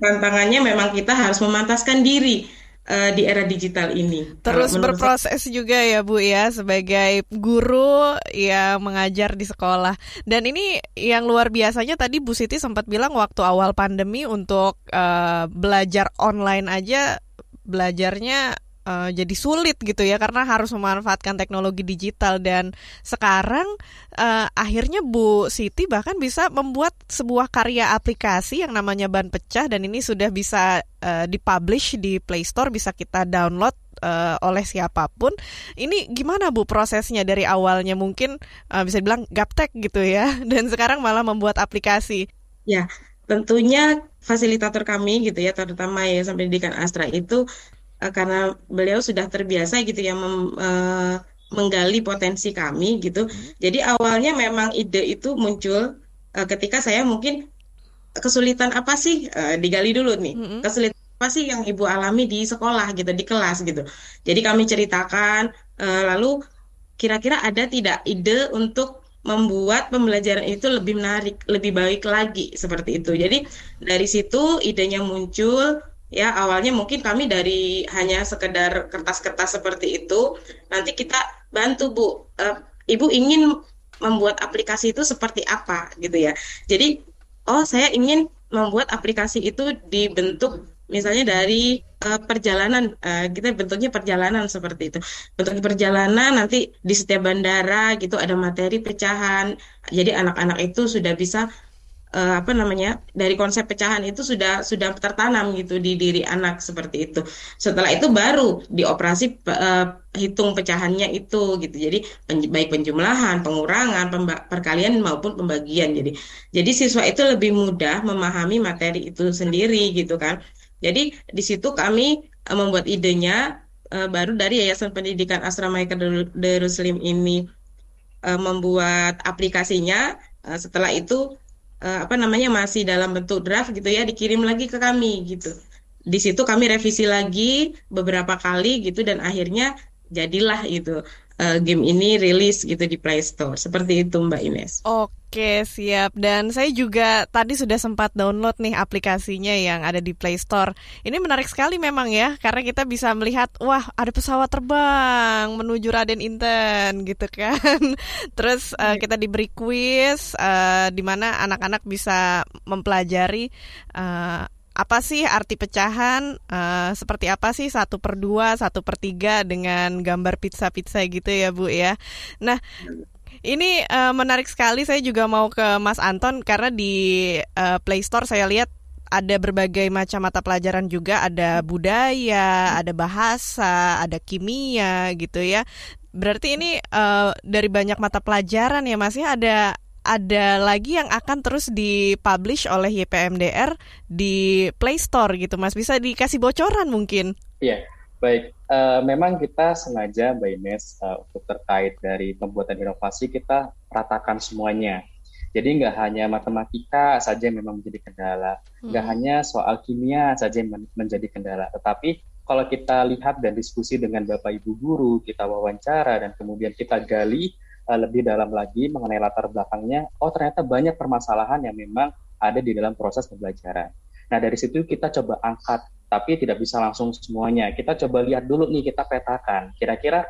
tantangannya memang kita harus memantaskan diri uh, di era digital ini. Terus berproses saya. juga ya Bu ya sebagai guru yang mengajar di sekolah. Dan ini yang luar biasanya tadi Bu Siti sempat bilang waktu awal pandemi untuk uh, belajar online aja belajarnya uh, jadi sulit gitu ya karena harus memanfaatkan teknologi digital dan sekarang uh, akhirnya Bu Siti bahkan bisa membuat sebuah karya aplikasi yang namanya ban pecah dan ini sudah bisa uh, dipublish di Play Store bisa kita download uh, oleh siapa pun. Ini gimana Bu prosesnya dari awalnya mungkin uh, bisa dibilang gaptek gitu ya [laughs] dan sekarang malah membuat aplikasi. Ya, tentunya fasilitator kami gitu ya terutama ya sampai pendidikan Astra itu uh, karena beliau sudah terbiasa gitu ya mem, uh, menggali potensi kami gitu. Hmm. Jadi awalnya memang ide itu muncul uh, ketika saya mungkin kesulitan apa sih uh, digali dulu nih. Hmm. Kesulitan apa sih yang ibu alami di sekolah gitu di kelas gitu. Jadi kami ceritakan uh, lalu kira-kira ada tidak ide untuk membuat pembelajaran itu lebih menarik, lebih baik lagi seperti itu. Jadi dari situ idenya muncul, ya awalnya mungkin kami dari hanya sekedar kertas-kertas seperti itu. Nanti kita bantu bu. Uh, ibu ingin membuat aplikasi itu seperti apa gitu ya. Jadi oh saya ingin membuat aplikasi itu dibentuk misalnya dari uh, perjalanan. Uh, kita bentuknya perjalanan seperti itu. Bentuk perjalanan nanti di setiap bandara gitu ada materi pecahan. Jadi anak-anak itu sudah bisa uh, apa namanya dari konsep pecahan itu sudah sudah tertanam gitu di diri anak seperti itu. Setelah itu baru dioperasi uh, hitung pecahannya itu gitu. Jadi pen, baik penjumlahan, pengurangan, perkalian maupun pembagian. Jadi jadi siswa itu lebih mudah memahami materi itu sendiri gitu kan. Jadi di situ kami uh, membuat idenya uh, baru dari Yayasan Pendidikan Asrama Darussalim ini membuat aplikasinya. Setelah itu uh, apa namanya masih dalam bentuk draft gitu ya dikirim lagi ke kami gitu. Di situ kami revisi lagi beberapa kali gitu dan akhirnya jadilah itu uh, game ini rilis gitu di Play Store. Seperti itu Mbak Ines. Oke, siap. Dan saya juga tadi sudah sempat download nih aplikasinya yang ada di Play Store. Ini menarik sekali memang ya, karena kita bisa melihat, wah ada pesawat terbang menuju Raden Inten gitu kan. [laughs] Terus uh, kita diberi quiz uh, di mana anak-anak bisa mempelajari uh, apa sih arti pecahan? Uh, seperti apa sih satu per dua satu per tiga dengan gambar pizza pizza gitu ya bu ya? Nah ini uh, menarik sekali. Saya juga mau ke Mas Anton karena di uh, Play Store saya lihat ada berbagai macam mata pelajaran juga. Ada budaya ada bahasa ada kimia gitu ya. Berarti ini uh, dari banyak mata pelajaran ya Mas ya? Ada ada lagi yang akan terus dipublish oleh YPMDR di Play Store gitu Mas. Bisa dikasih bocoran mungkin? Iya, baik. Uh, memang kita sengaja Mbak Ines uh, untuk terkait dari pembuatan inovasi kita ratakan semuanya. Jadi nggak hanya matematika saja yang memang menjadi kendala, nggak hmm. hanya soal kimia saja yang menjadi kendala, tetapi kalau kita lihat dan diskusi dengan Bapak Ibu guru, kita wawancara dan kemudian kita gali uh, lebih dalam lagi mengenai latar belakangnya, oh ternyata banyak permasalahan yang memang ada di dalam proses pembelajaran. Nah dari situ kita coba angkat, tapi tidak bisa langsung semuanya. Kita coba lihat dulu nih, kita petakan. Kira-kira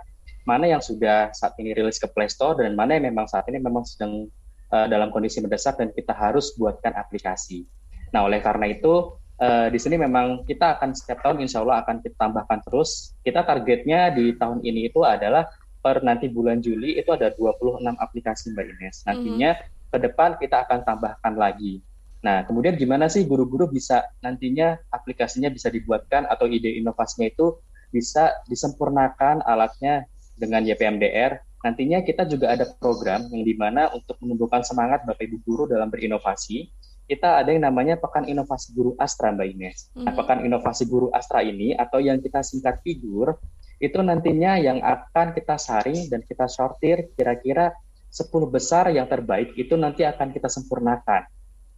mana yang sudah saat ini rilis ke Play Store dan mana yang memang saat ini memang sedang uh, dalam kondisi mendesak dan kita harus buatkan aplikasi. Nah oleh karena itu uh, di sini memang kita akan setiap tahun insya Allah akan kita tambahkan terus. Kita targetnya di tahun ini itu adalah per nanti bulan Juli itu ada 26 aplikasi Mbak Ines. Nantinya mm -hmm. ke depan kita akan tambahkan lagi. Nah, kemudian gimana sih guru-guru bisa nantinya aplikasinya bisa dibuatkan atau ide inovasinya itu bisa disempurnakan alatnya dengan YPMDR. Nantinya kita juga ada program yang di mana untuk menumbuhkan semangat Bapak Ibu guru dalam berinovasi, kita ada yang namanya Pekan Inovasi Guru Astra Mbak Ines. Mm -hmm. Nah, mhm. Pekan Inovasi Guru Astra ini atau yang kita singkat figur itu nantinya yang akan kita saring dan kita sortir kira-kira 10 besar yang terbaik itu nanti akan kita sempurnakan.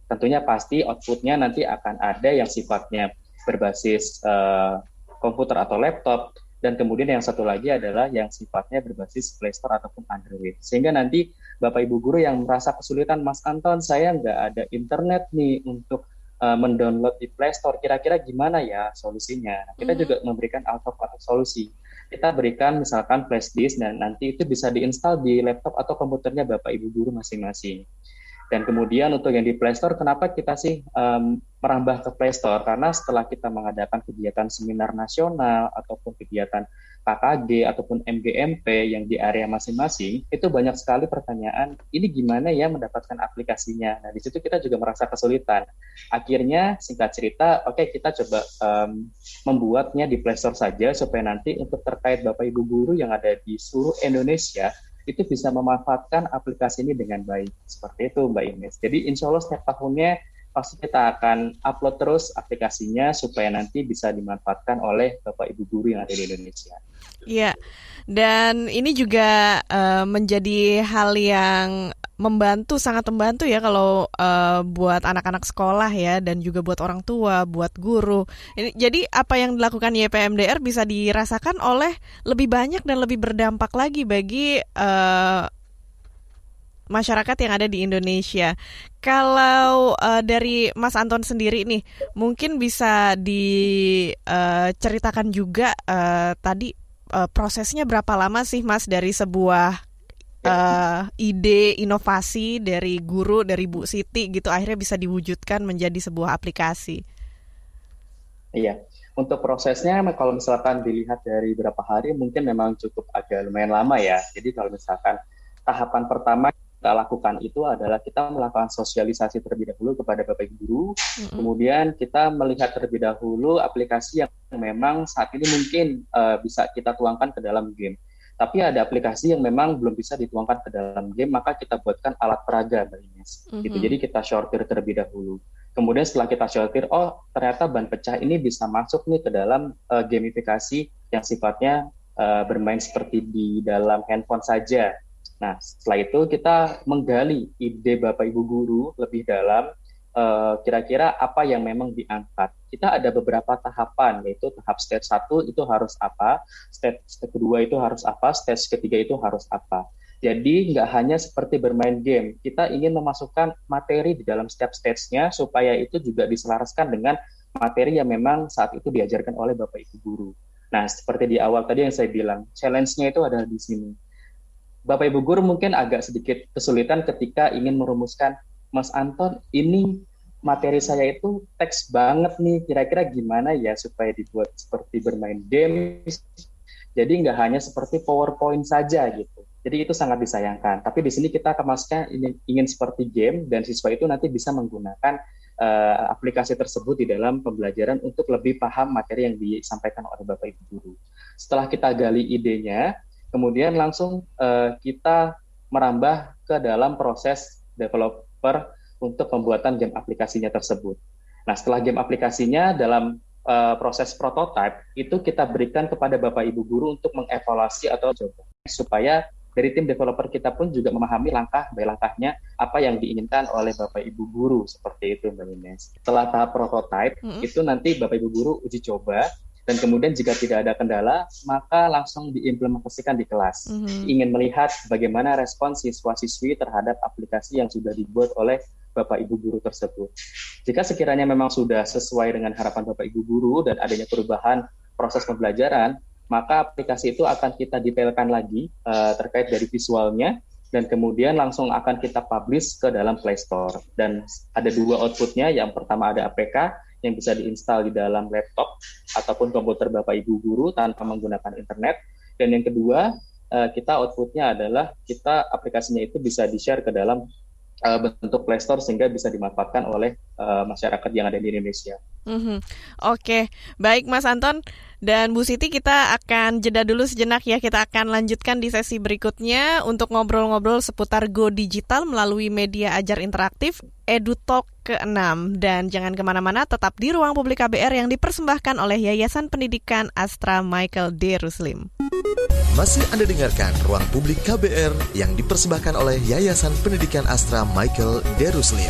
Tentunya pasti outputnya nanti akan ada yang sifatnya berbasis uh, komputer atau laptop, dan kemudian yang satu lagi adalah yang sifatnya berbasis Play Store ataupun Android. Sehingga nanti Bapak Ibu guru yang merasa kesulitan, Mas Anton, saya nggak ada internet nih untuk uh, mendownload di Play Store. Kira-kira gimana ya solusinya? Nah, kita mm-hmm. juga memberikan alternatif solusi. Kita berikan misalkan flash disk dan nanti itu bisa diinstal di laptop atau komputernya Bapak Ibu guru masing-masing. Dan kemudian untuk yang di Play Store, kenapa kita sih um, merambah ke Play Store? Karena setelah kita mengadakan kegiatan seminar nasional ataupun kegiatan KKG ataupun MGMP yang di area masing-masing, itu banyak sekali pertanyaan, ini gimana ya mendapatkan aplikasinya? Nah, di situ kita juga merasa kesulitan. Akhirnya, singkat cerita, oke okay, kita coba um, membuatnya di Play Store saja supaya nanti untuk terkait Bapak Ibu Guru yang ada di seluruh Indonesia, itu bisa memanfaatkan aplikasi ini dengan baik. Seperti itu Mbak Ines. Jadi insya Allah setiap tahunnya pasti kita akan upload terus aplikasinya supaya nanti bisa dimanfaatkan oleh Bapak Ibu guru yang ada di Indonesia. Iya, dan ini juga uh, menjadi hal yang membantu sangat membantu ya kalau uh, buat anak-anak sekolah ya dan juga buat orang tua, buat guru. Ini jadi apa yang dilakukan YPMDR bisa dirasakan oleh lebih banyak dan lebih berdampak lagi bagi uh, masyarakat yang ada di Indonesia. Kalau uh, dari Mas Anton sendiri nih, mungkin bisa diceritakan uh, juga uh, tadi uh, prosesnya berapa lama sih Mas dari sebuah uh, ide inovasi dari guru dari Bu Siti gitu akhirnya bisa diwujudkan menjadi sebuah aplikasi. Iya, untuk prosesnya kalau misalkan dilihat dari berapa hari mungkin memang cukup agak lumayan lama ya. Jadi kalau misalkan tahapan pertama kita lakukan itu adalah kita melakukan sosialisasi terlebih dahulu kepada Bapak Ibu guru, mm-hmm. kemudian kita melihat terlebih dahulu aplikasi yang memang saat ini mungkin uh, bisa kita tuangkan ke dalam game. Tapi ada aplikasi yang memang belum bisa dituangkan ke dalam game, maka kita buatkan alat peraga, Mbak Ines. Mm-hmm. Gitu. Jadi kita sortir terlebih dahulu. Kemudian setelah kita sortir, oh ternyata ban pecah ini bisa masuk nih ke dalam uh, gamifikasi yang sifatnya uh, bermain seperti di dalam handphone saja. Nah, setelah itu kita menggali ide Bapak Ibu guru lebih dalam Eh, kira-kira uh, apa yang memang diangkat. Kita ada beberapa tahapan, yaitu tahap stage satu itu harus apa, stage kedua itu harus apa, stage ketiga itu harus apa. Jadi nggak hanya seperti bermain game, kita ingin memasukkan materi di dalam setiap stage-nya supaya itu juga diselaraskan dengan materi yang memang saat itu diajarkan oleh Bapak Ibu guru. Nah, seperti di awal tadi yang saya bilang, challenge-nya itu adalah di sini. Bapak Ibu guru mungkin agak sedikit kesulitan ketika ingin merumuskan Mas Anton, ini materi saya itu teks banget nih, kira-kira gimana ya supaya dibuat seperti bermain game, jadi nggak hanya seperti PowerPoint saja gitu. Jadi itu sangat disayangkan. Tapi di sini kita kemasnya ingin, ingin seperti game dan siswa itu nanti bisa menggunakan uh, aplikasi tersebut di dalam pembelajaran untuk lebih paham materi yang disampaikan oleh Bapak Ibu guru. Setelah kita gali idenya, kemudian langsung uh, kita merambah ke dalam proses develop developer untuk pembuatan game aplikasinya tersebut. Nah, setelah game aplikasinya dalam uh, proses prototype itu kita berikan kepada Bapak Ibu guru untuk mengevaluasi atau coba supaya dari tim developer kita pun juga memahami langkah by langkahnya apa yang diinginkan oleh Bapak Ibu guru seperti itu Mbak Ines. Setelah tahap prototype mm -hmm. itu nanti Bapak Ibu guru uji coba dan kemudian jika tidak ada kendala maka langsung diimplementasikan di kelas. Mm-hmm. Ingin melihat bagaimana respon siswa-siswi terhadap aplikasi yang sudah dibuat oleh Bapak Ibu guru tersebut. Jika sekiranya memang sudah sesuai dengan harapan Bapak Ibu guru dan adanya perubahan proses pembelajaran, maka aplikasi itu akan kita detailkan lagi uh, terkait dari visualnya dan kemudian langsung akan kita publish ke dalam Play Store. Dan ada dua outputnya, yang pertama ada APK, yang bisa diinstal di dalam laptop ataupun komputer Bapak Ibu guru tanpa menggunakan internet. Dan yang kedua, eh, kita outputnya adalah kita aplikasinya itu bisa di-share ke dalam uh, bentuk Play sehingga bisa dimanfaatkan oleh uh, masyarakat yang ada di Indonesia. Mm-hmm. Oke, okay. baik Mas Anton dan Bu Siti kita akan jeda dulu sejenak ya. Kita akan lanjutkan di sesi berikutnya untuk ngobrol-ngobrol seputar Go Digital melalui media ajar interaktif EduTalk ke-6. Dan jangan ke mana-mana, tetap di ruang publik KBR yang dipersembahkan oleh Yayasan Pendidikan Astra Michael D. Ruslim. Masih Anda dengarkan Ruang Publik KBR yang dipersembahkan oleh Yayasan Pendidikan Astra Michael D. Ruslim.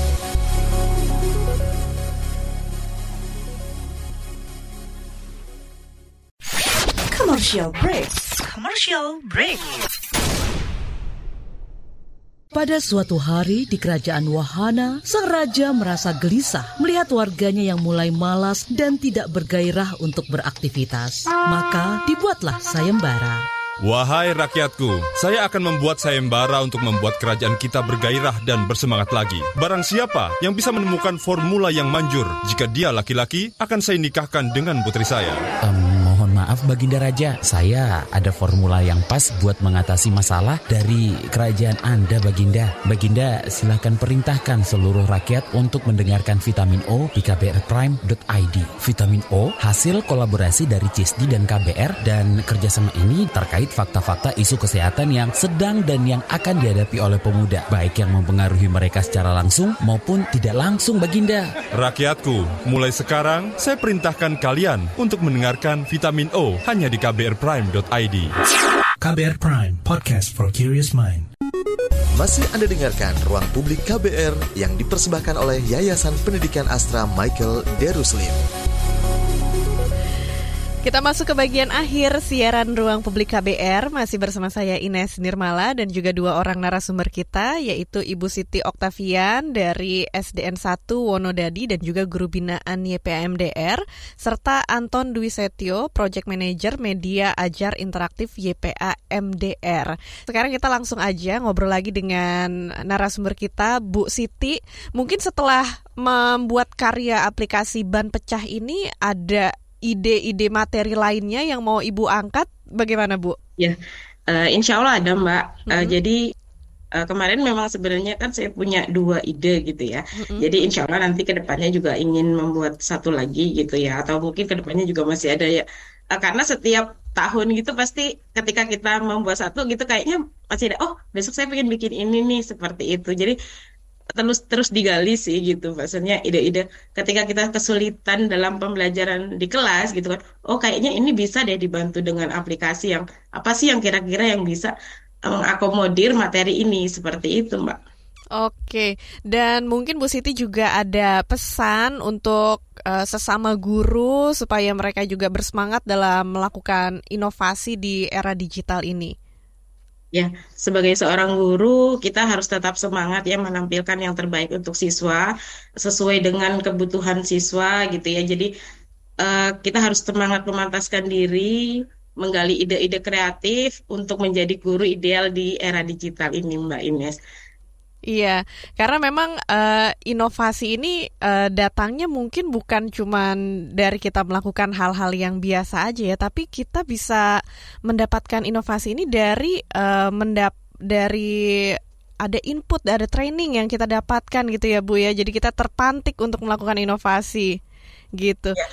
Commercial break. Commercial break. Pada suatu hari di kerajaan Wahana, sang raja merasa gelisah melihat warganya yang mulai malas dan tidak bergairah untuk beraktivitas. Maka dibuatlah sayembara. Wahai rakyatku, saya akan membuat sayembara untuk membuat kerajaan kita bergairah dan bersemangat lagi. Barang siapa yang bisa menemukan formula yang manjur, jika dia laki-laki, akan saya nikahkan dengan putri saya. Um, mohon maaf Baginda Raja, saya ada formula yang pas buat mengatasi masalah dari kerajaan Anda Baginda. Baginda silahkan perintahkan seluruh rakyat untuk mendengarkan Vitamin O di kbrprime.id. Vitamin O hasil kolaborasi dari CISDI dan KBR dan kerjasama ini terkait fakta-fakta isu kesehatan yang sedang dan yang akan dihadapi oleh pemuda, baik yang mempengaruhi mereka secara langsung maupun tidak langsung, Baginda. Rakyatku, mulai sekarang saya perintahkan kalian untuk mendengarkan Vitamin O hanya di kbrprime.id. KBR Prime, podcast for curious mind. Masih Anda dengarkan Ruang Publik KBR yang dipersembahkan oleh Yayasan Pendidikan Astra Michael Deruslim. Kita masuk ke bagian akhir siaran Ruang Publik KBR masih bersama saya Ines Nirmala dan juga dua orang narasumber kita yaitu Ibu Siti Oktavian dari SDN 1 Wonodadi dan juga guru binaan YPAMDR serta Anton Dwi Setio Project Manager Media Ajar Interaktif YPA MDR. Sekarang kita langsung aja ngobrol lagi dengan narasumber kita Bu Siti. Mungkin setelah membuat karya aplikasi ban pecah ini ada ide-ide materi lainnya yang mau Ibu angkat, bagaimana Bu? Ya, uh, insya Allah ada Mbak. Hmm. Uh, jadi uh, kemarin memang sebenarnya kan saya punya dua ide gitu ya. Hmm. Jadi insya Allah nanti ke depannya juga ingin membuat satu lagi gitu ya. Atau mungkin ke depannya juga masih ada ya. Uh, karena setiap tahun gitu pasti ketika kita membuat satu gitu kayaknya masih ada oh besok saya pengen bikin ini nih seperti itu jadi terus terus digali sih gitu. Maksudnya ide-ide ketika kita kesulitan dalam pembelajaran di kelas gitu kan oh kayaknya ini bisa deh dibantu dengan aplikasi yang apa sih yang kira-kira yang bisa mengakomodir materi ini? Seperti itu mbak. Oke, dan mungkin Bu Siti juga ada pesan untuk uh, sesama guru supaya mereka juga bersemangat dalam melakukan inovasi di era digital ini. Ya, sebagai seorang guru, kita harus tetap semangat ya menampilkan yang terbaik untuk siswa sesuai dengan kebutuhan siswa gitu ya. Jadi uh, kita harus semangat memantaskan diri, menggali ide-ide kreatif untuk menjadi guru ideal di era digital ini, Mbak Ines. Iya, karena memang uh, inovasi ini uh, datangnya mungkin bukan cuma dari kita melakukan hal-hal yang biasa aja ya, tapi kita bisa mendapatkan inovasi ini dari uh, mendap dari ada input, ada training yang kita dapatkan gitu ya Bu ya. Jadi kita terpantik untuk melakukan inovasi gitu. Ya.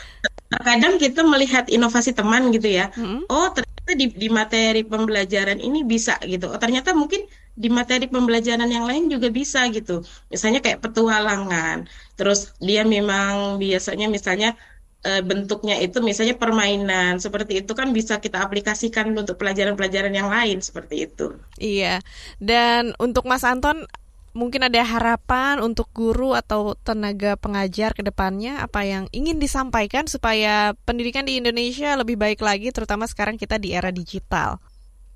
Kadang kita melihat inovasi teman gitu ya. Mm -hmm. Oh, ternyata di, di materi pembelajaran ini bisa gitu. Oh, ternyata mungkin di materi pembelajaran yang lain juga bisa gitu. Misalnya kayak petualangan. Terus dia memang biasanya misalnya e, bentuknya itu misalnya permainan. Seperti itu kan bisa kita aplikasikan untuk pelajaran-pelajaran yang lain seperti itu. Iya. Dan untuk Mas Anton mungkin ada harapan untuk guru atau tenaga pengajar ke depannya apa yang ingin disampaikan supaya pendidikan di Indonesia lebih baik lagi terutama sekarang kita di era digital.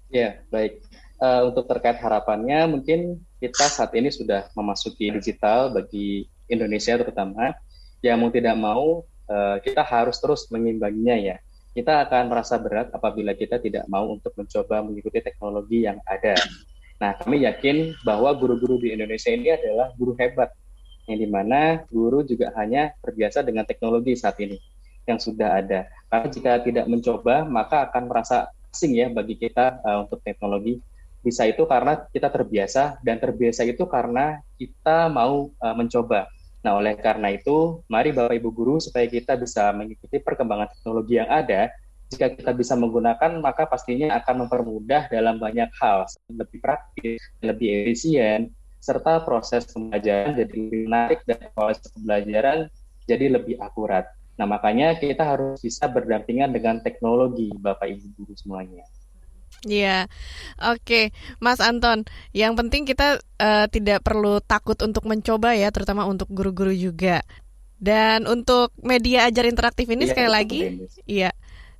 Ya, baik uh, untuk terkait harapannya mungkin kita saat ini sudah memasuki digital bagi Indonesia terutama yang mau tidak mau uh, kita harus terus mengimbanginya ya kita akan merasa berat apabila kita tidak mau untuk mencoba mengikuti teknologi yang ada. Nah, kami yakin bahwa guru-guru di Indonesia ini adalah guru hebat, yang di mana guru juga hanya terbiasa dengan teknologi saat ini yang sudah ada. Karena jika tidak mencoba, maka akan merasa asing ya bagi kita uh, untuk teknologi bisa itu karena kita terbiasa dan terbiasa itu karena kita mau uh, mencoba. Nah, oleh karena itu, mari Bapak Ibu guru supaya kita bisa mengikuti perkembangan teknologi yang ada. Jika kita bisa menggunakan, maka pastinya akan mempermudah dalam banyak hal, lebih praktis, lebih efisien, serta proses pembelajaran jadi lebih menarik dan proses pembelajaran jadi lebih akurat. Nah, makanya kita harus bisa berdampingan dengan teknologi, Bapak Ibu guru semuanya. Iya, oke, okay. Mas Anton. Yang penting kita uh, tidak perlu takut untuk mencoba ya, terutama untuk guru-guru juga. Dan untuk media ajar interaktif ini iya, sekali lagi, iya,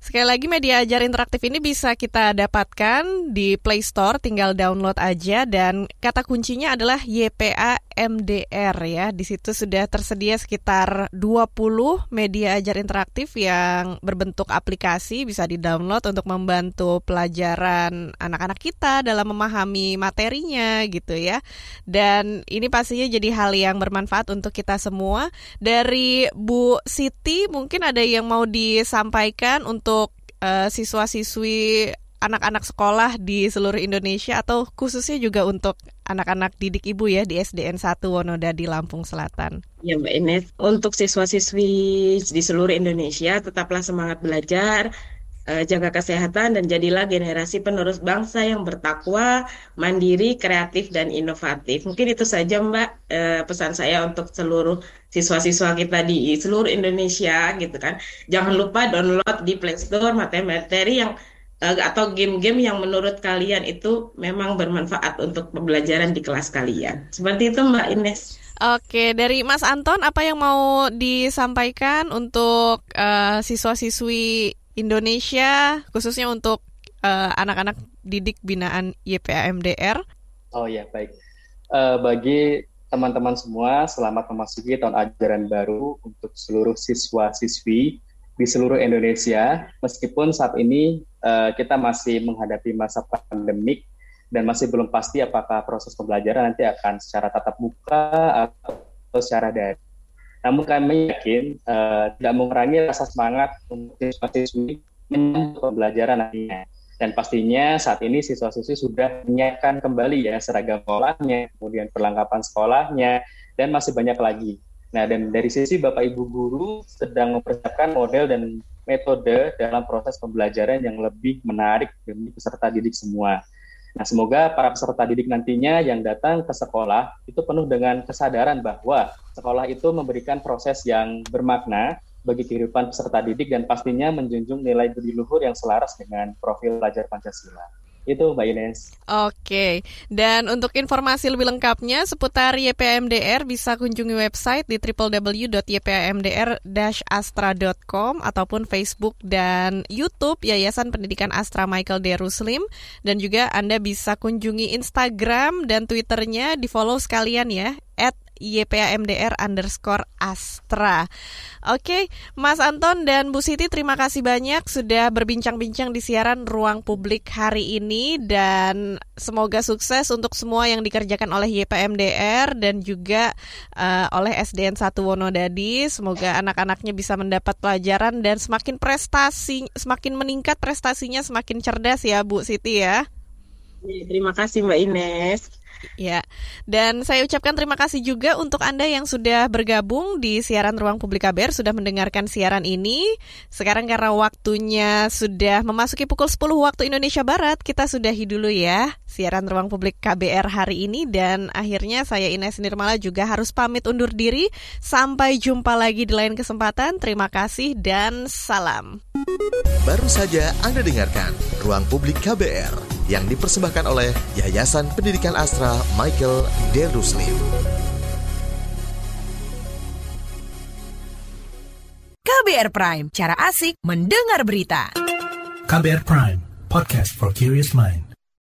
Sekali lagi media ajar interaktif ini bisa kita dapatkan di Play Store, tinggal download aja dan kata kuncinya adalah YPA MDR ya. Di situ sudah tersedia sekitar 20 media ajar interaktif yang berbentuk aplikasi bisa di-download untuk membantu pelajaran anak-anak kita dalam memahami materinya gitu ya. Dan ini pastinya jadi hal yang bermanfaat untuk kita semua. Dari Bu Siti mungkin ada yang mau disampaikan untuk untuk uh, siswa-siswi anak-anak sekolah di seluruh Indonesia atau khususnya juga untuk anak-anak didik ibu ya di SDN 1 Wonoda di Lampung Selatan. Ya Mbak Ines, untuk siswa-siswi di seluruh Indonesia tetaplah semangat belajar, uh, jaga kesehatan dan jadilah generasi penerus bangsa yang bertakwa, mandiri, kreatif dan inovatif. Mungkin itu saja Mbak uh, pesan saya untuk seluruh siswa-siswa kita di seluruh Indonesia gitu kan. Jangan lupa download di Play Store materi-materi yang uh, atau game-game yang menurut kalian itu memang bermanfaat untuk pembelajaran di kelas kalian. Seperti itu Mbak Ines. Oke, dari Mas Anton, apa yang mau disampaikan untuk uh, siswa-siswi Indonesia khususnya untuk eh, anak-anak didik binaan YPAMDR? Oh ya baik. Uh, bagi teman-teman semua, selamat memasuki tahun ajaran baru untuk seluruh siswa-siswi di seluruh Indonesia. Meskipun saat ini uh, kita masih menghadapi masa pandemik dan masih belum pasti apakah proses pembelajaran nanti akan secara tatap muka atau secara daring. Namun kami yakin uh, tidak mengurangi rasa semangat untuk siswa-siswi menyambut pembelajaran nantinya. Dan pastinya saat ini siswa-siswi sudah menyiapkan kembali ya seragam sekolahnya, kemudian perlengkapan sekolahnya, dan masih banyak lagi. Nah, dan dari sisi Bapak Ibu Guru sedang mempersiapkan model dan metode dalam proses pembelajaran yang lebih menarik demi peserta didik semua. Nah, semoga para peserta didik nantinya yang datang ke sekolah itu penuh dengan kesadaran bahwa sekolah itu memberikan proses yang bermakna bagi kehidupan peserta didik dan pastinya menjunjung nilai budi luhur yang selaras dengan profil pelajar Pancasila. Itu Mbak Ines. Oke, dan untuk informasi lebih lengkapnya seputar YPMDR bisa kunjungi website di www.ypmdr-astra.com ataupun Facebook dan YouTube Yayasan Pendidikan Astra Michael D. Ruslim dan juga Anda bisa kunjungi Instagram dan Twitternya di follow sekalian ya at YPAMDR underscore Astra. Oke, Mas Anton dan Bu Siti terima kasih banyak sudah berbincang-bincang di siaran Ruang Publik hari ini dan semoga sukses untuk semua yang dikerjakan oleh YPMDR dan juga uh, oleh SDN 1 Wonodadi. Semoga anak-anaknya bisa mendapat pelajaran dan semakin prestasi semakin meningkat prestasinya semakin cerdas ya Bu Siti ya. Iya, terima kasih Mbak Ines. Ya, dan saya ucapkan terima kasih juga untuk Anda yang sudah bergabung di siaran Ruang Publik KBR, sudah mendengarkan siaran ini. Sekarang karena waktunya sudah memasuki pukul 10 waktu Indonesia Barat, kita sudahi dulu ya siaran Ruang Publik KBR hari ini. Dan akhirnya saya Ines Nirmala juga harus pamit undur diri. Sampai jumpa lagi di lain kesempatan. Terima kasih dan salam. Baru saja Anda dengarkan Ruang Publik KBR yang dipersembahkan oleh Yayasan Pendidikan Astra Michael Deruslim. KBR Prime, cara asik mendengar berita. KBR Prime, podcast for curious mind.